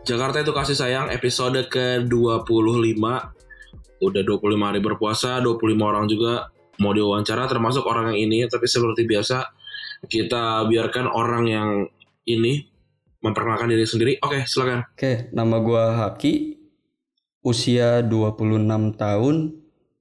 Jakarta itu kasih sayang episode ke-25 Udah 25 hari berpuasa, 25 orang juga mau diwawancara termasuk orang yang ini Tapi seperti biasa kita biarkan orang yang ini memperkenalkan diri sendiri Oke silakan Oke, nama gua Haki. Usia 26 tahun.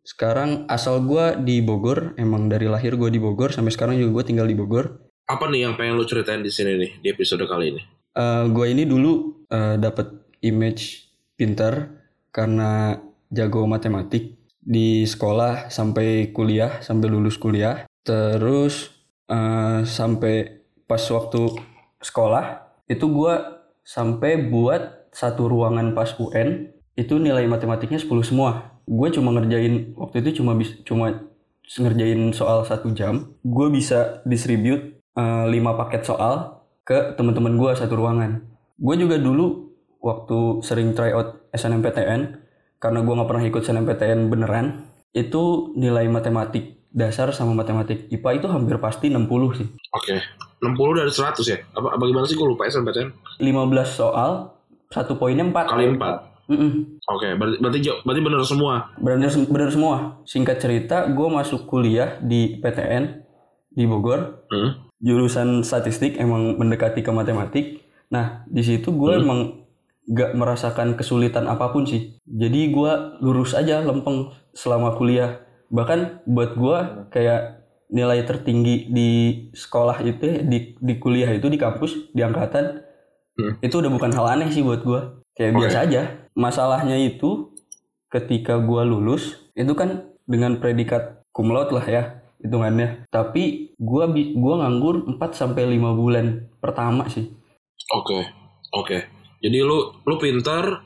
Sekarang asal gua di Bogor, emang dari lahir gua di Bogor sampai sekarang juga gua tinggal di Bogor. Apa nih yang pengen lu ceritain di sini nih di episode kali ini? Eh gua ini dulu eh, dapat image pinter karena jago matematik di sekolah sampai kuliah, sampai lulus kuliah. Terus eh, sampai pas waktu sekolah itu gua sampai buat satu ruangan pas UN itu nilai matematiknya 10 semua. Gue cuma ngerjain waktu itu cuma bis, cuma ngerjain soal satu jam. Gue bisa distribute 5 paket soal ke teman-teman gue satu ruangan. Gue juga dulu waktu sering try out SNMPTN karena gue nggak pernah ikut SNMPTN beneran itu nilai matematik dasar sama matematik IPA itu hampir pasti 60 sih. Oke 60 dari 100 ya? Apa bagaimana sih gue lupa SNMPTN 15 soal satu poinnya 4 Kali 4 Mm-mm. Oke berarti, berarti, jauh- berarti bener semua Bener, bener semua. Singkat cerita, gue masuk kuliah di PTN di Bogor, hmm? jurusan statistik emang mendekati ke matematik. Nah, di situ gue emang gak merasakan kesulitan apa pun sih. Jadi gue lurus aja lempeng selama kuliah. Bahkan buat gue kayak nilai tertinggi di sekolah itu, di, di kuliah itu di kampus, di angkatan, Hmm. itu udah bukan hal aneh sih buat gue. Kayak Oke. biasa aja. Masalahnya itu ketika gua lulus itu kan dengan predikat cum laude lah ya hitungannya. Tapi bi- gua nganggur 4 sampai 5 bulan pertama sih. Oke, oke. Jadi lu lu pintar,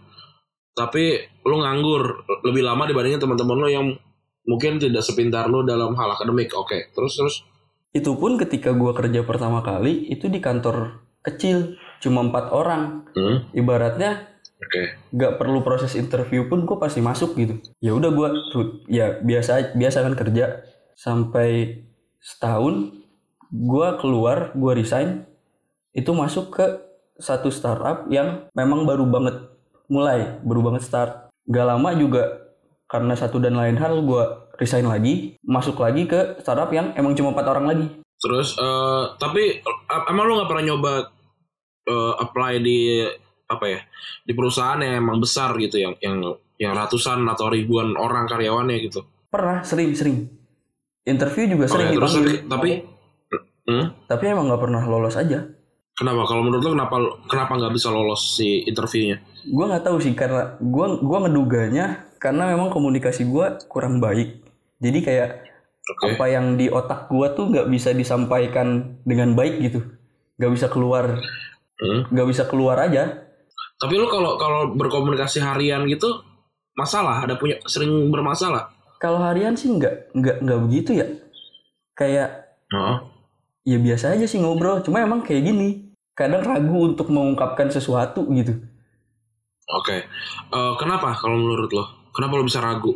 tapi lu nganggur lebih lama dibandingin teman-teman lu yang mungkin tidak sepintar lu dalam hal akademik. Oke, terus terus. Itu pun ketika gua kerja pertama kali itu di kantor kecil cuma empat orang. Hmm? Ibaratnya Oke, gak perlu proses interview pun gue pasti masuk gitu. Ya udah gua ya biasa biasa kan kerja sampai setahun gua keluar gua resign itu masuk ke satu startup yang memang baru banget mulai baru banget start gak lama juga karena satu dan lain hal gua resign lagi masuk lagi ke startup yang emang cuma empat orang lagi terus eh, tapi eh, emang lu nggak pernah nyoba eh, apply di apa ya di perusahaan yang emang besar gitu yang yang yang ratusan atau ribuan orang karyawannya gitu. pernah sering sering interview juga Oke, sering terus dipanggil. tapi hmm? tapi emang nggak pernah lolos aja kenapa kalau menurut lu kenapa kenapa nggak bisa lolos si interviewnya? gue nggak tahu sih karena gue gua ngeduganya karena memang komunikasi gue kurang baik jadi kayak Oke. apa yang di otak gue tuh nggak bisa disampaikan dengan baik gitu nggak bisa keluar Hmm? nggak bisa keluar aja Tapi lu kalau kalau berkomunikasi harian gitu masalah ada punya sering bermasalah. kalau harian sih nggak nggak nggak begitu ya kayak Heeh. Ya biasa aja sih ngobrol cuma emang kayak gini kadang ragu untuk mengungkapkan sesuatu gitu Oke. Eh, kenapa kalau menurut lo? Kenapa lo bisa ragu?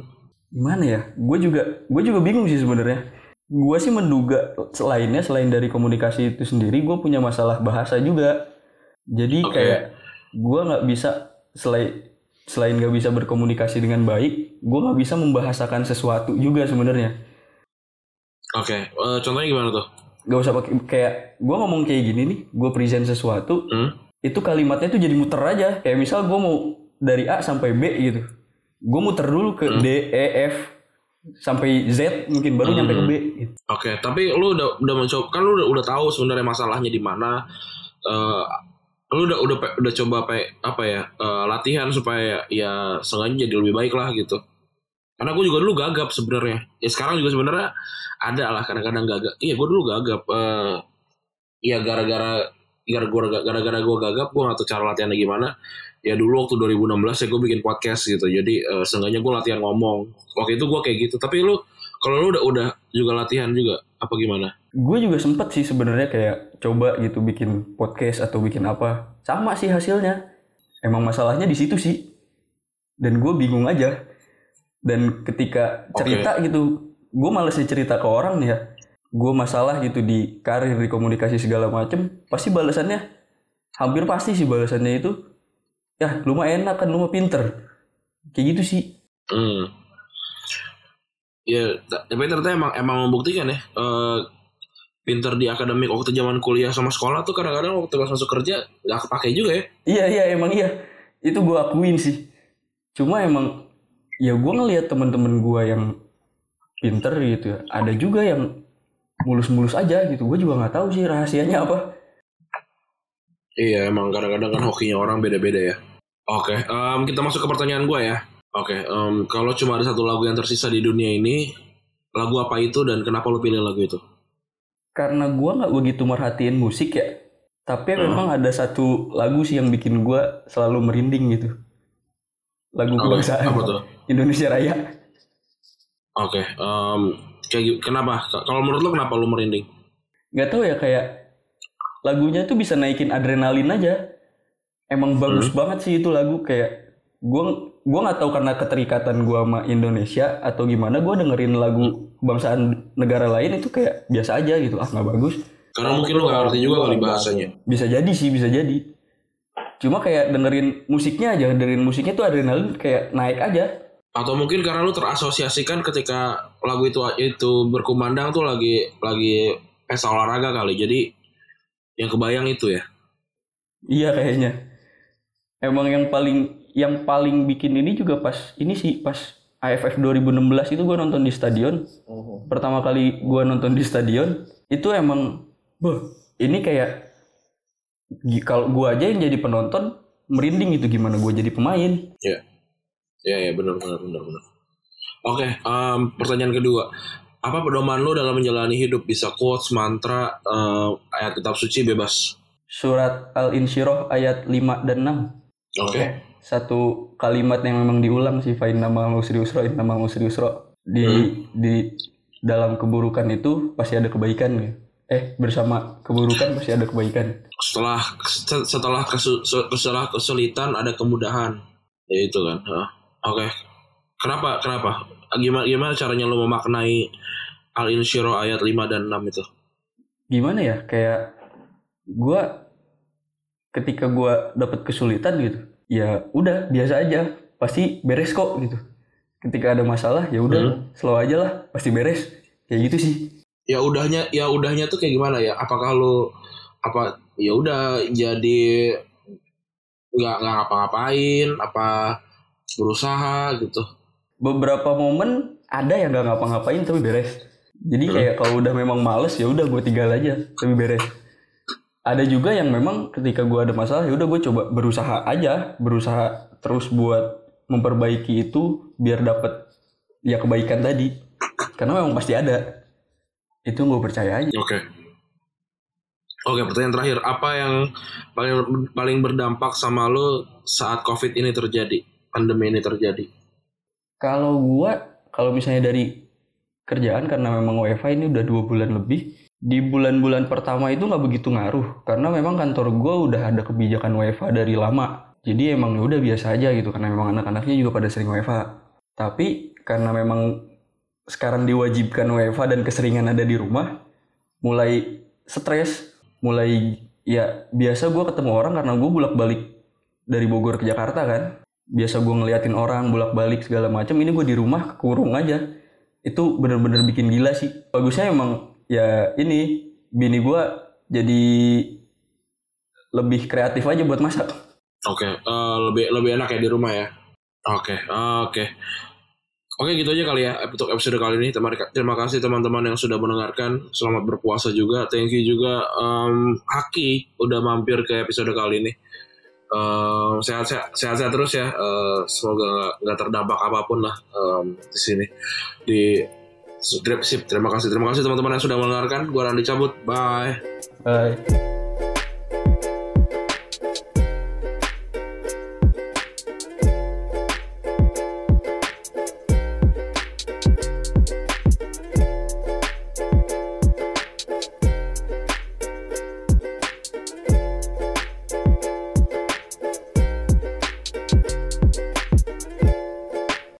gimana ya gue juga gue juga bingung sih sebenarnya gue sih menduga selainnya selain dari komunikasi itu sendiri gue punya masalah bahasa juga jadi Oke. kayak gue nggak bisa selain selain nggak bisa berkomunikasi dengan baik gue nggak bisa membahasakan sesuatu juga sebenarnya Oke. eh, contohnya gimana tuh? Nggak usah pakai kayak gue ngomong kayak gini nih gue present sesuatu Hmm? itu kalimatnya tuh jadi muter aja kayak misal gue mau dari A sampai B gitu gue muter dulu ke D E F sampai Z mungkin baru nyampe ke B gitu. Oke. Tapi lu udah udah mencoba kan lu udah udah tahu sebenarnya masalahnya di mana. Eh, lu udah udah udah coba apa apa ya eh, latihan supaya ya sengaja jadi lebih baik lah gitu. Karena gue juga dulu gagap sebenarnya. Ya sekarang juga sebenarnya ada lah kadang-kadang gagap. Iya gue dulu gagap. Eh ya gara-gara gara-gara gara-gara gue gagap gue gak cara latihannya gimana. Ya dulu waktu 2016 ya gue bikin podcast gitu. Jadi eh, seenggaknya gue latihan ngomong. Waktu itu gue kayak gitu. Tapi lu kalau lu udah udah juga latihan juga apa gimana? Gue juga sempet sih sebenarnya kayak coba gitu bikin podcast atau bikin apa. Sama sih hasilnya. Emang masalahnya di situ sih. Dan gue bingung aja. Dan ketika cerita gitu, gue males cerita ke orang ya. Gue masalah gitu di karir, di komunikasi segala macem. Pasti balasannya, hampir pasti sih balasannya itu, ya lu mah enak kan, lu mah pinter. Kayak gitu sih. Hmm. Ya, ta- tapi ternyata emang emang membuktikan ya. eh pinter di akademik waktu zaman kuliah sama sekolah tuh kadang-kadang waktu pas masuk kerja gak kepake juga ya. Iya iya emang iya. Itu gue akuin sih. Cuma emang ya gue ngelihat temen-temen gue yang pinter gitu ya. Ada juga yang mulus-mulus aja gitu. Gue juga nggak tahu sih rahasianya apa. Iya, emang kadang-kadang kan hokinya orang beda-beda ya. Oke, em, kita masuk ke pertanyaan gue ya. Oke, em, kalau cuma ada satu lagu yang tersisa di dunia ini, lagu apa itu dan kenapa lo pilih lagu itu? Karena gue nggak begitu merhatiin musik ya. Tapi Hmm. memang ada satu lagu sih yang bikin gue selalu merinding gitu. Lagu Apa, kebangsaan apa tuh? Indonesia Raya. Oke, kayak gi- kenapa? Kalau menurut lo kenapa lo merinding? Nggak tahu ya kayak lagunya tuh bisa naikin adrenalin aja. Emang bagus banget sih itu lagu kayak gue gua nggak tahu karena keterikatan gue sama Indonesia atau gimana gue dengerin lagu kebangsaan negara lain itu kayak biasa aja gitu ah nggak bagus Karena mungkin lo gak ngerti juga kali bahasanya. bisa jadi sih bisa jadi cuma kayak dengerin musiknya aja dengerin musiknya tuh adrenalin kayak naik aja Atau mungkin karena lo terasosiasikan ketika lagu itu itu berkumandang tuh lagi lagi pesta olahraga kali. Jadi yang kebayang itu ya. iya kayaknya. Emang yang paling yang paling bikin ini juga pas ini sih pas AFF 2016 itu gue nonton di stadion. Pertama kali gue nonton di stadion itu emang Beuh, ini kayak kalau gue aja yang jadi penonton merinding itu gimana gue jadi pemain Iya, iya benar benar benar benar. Oke, em, pertanyaan kedua. Apa pedoman lo dalam menjalani hidup? Bisa quotes, mantra, em, ayat kitab suci bebas. surat al insyirah ayat 5 dan 6 Oke. satu kalimat yang memang diulang sih fa inna ma'al usri yusra inna ma'al usri yusra di di dalam keburukan itu pasti ada kebaikan gitu. eh bersama keburukan pasti ada kebaikan Setelah setelah kesu- setelah kesulitan ada kemudahan. Ya itu kan. Hah. Oke. Kenapa? Kenapa? Gimana gimana caranya lo memaknai al insyirah ayat 5 dan 6 itu? gimana ya kayak gua ketika gua dapet kesulitan gitu ya udah biasa aja pasti beres kok gitu ketika ada masalah ya udah slow aja lah pasti beres kayak gitu sih ya udahnya ya udahnya tuh kayak gimana ya apakah lo apa ya udah jadi nggak nggak ngapa-ngapain apa berusaha gitu. Beberapa momen ada yang gak ngapa-ngapain tapi beres. Jadi kayak kalau udah memang males ya udah gue tinggal aja tapi beres. Ada juga yang memang ketika gue ada masalah ya udah gue coba berusaha aja berusaha terus buat memperbaiki itu biar dapat ya kebaikan tadi. Karena memang pasti ada. Itu gue percaya aja. Oke. Oke pertanyaan terakhir. Apa yang paling paling berdampak sama lo saat covid ini terjadi pandemi ini terjadi Kalau gua, kalau misalnya dari kerjaan karena memang WFH ini udah dua bulan lebih, di bulan-bulan pertama itu nggak begitu ngaruh karena memang kantor gua udah ada kebijakan WFH dari lama. Jadi emang ya udah biasa aja gitu karena memang anak-anaknya juga pada sering WFH. Tapi karena memang sekarang diwajibkan WFH dan keseringan ada di rumah, mulai stres, mulai ya biasa gua ketemu orang karena gue bolak-balik dari Bogor ke Jakarta kan biasa gue ngeliatin orang bolak-balik segala macam ini gue di rumah kekurung aja itu bener-bener bikin gila sih bagusnya emang ya ini bini gue jadi lebih kreatif aja buat masak oke eh, lebih lebih enak ya di rumah ya oke oke Oke gitu aja kali ya untuk episode kali ini. Terima, terima kasih teman-teman yang sudah mendengarkan. Selamat berpuasa juga. Thank you juga um, Haki udah mampir ke episode kali ini. Um, sehat-sehat sehat-sehat terus ya. Uh, semoga nggak- nggak terdampak apa pun lah um, di sini di Strip Sip. Terima kasih, terima kasih teman-teman yang sudah mendengarkan. Gua Randi cabut. Bye. Bye.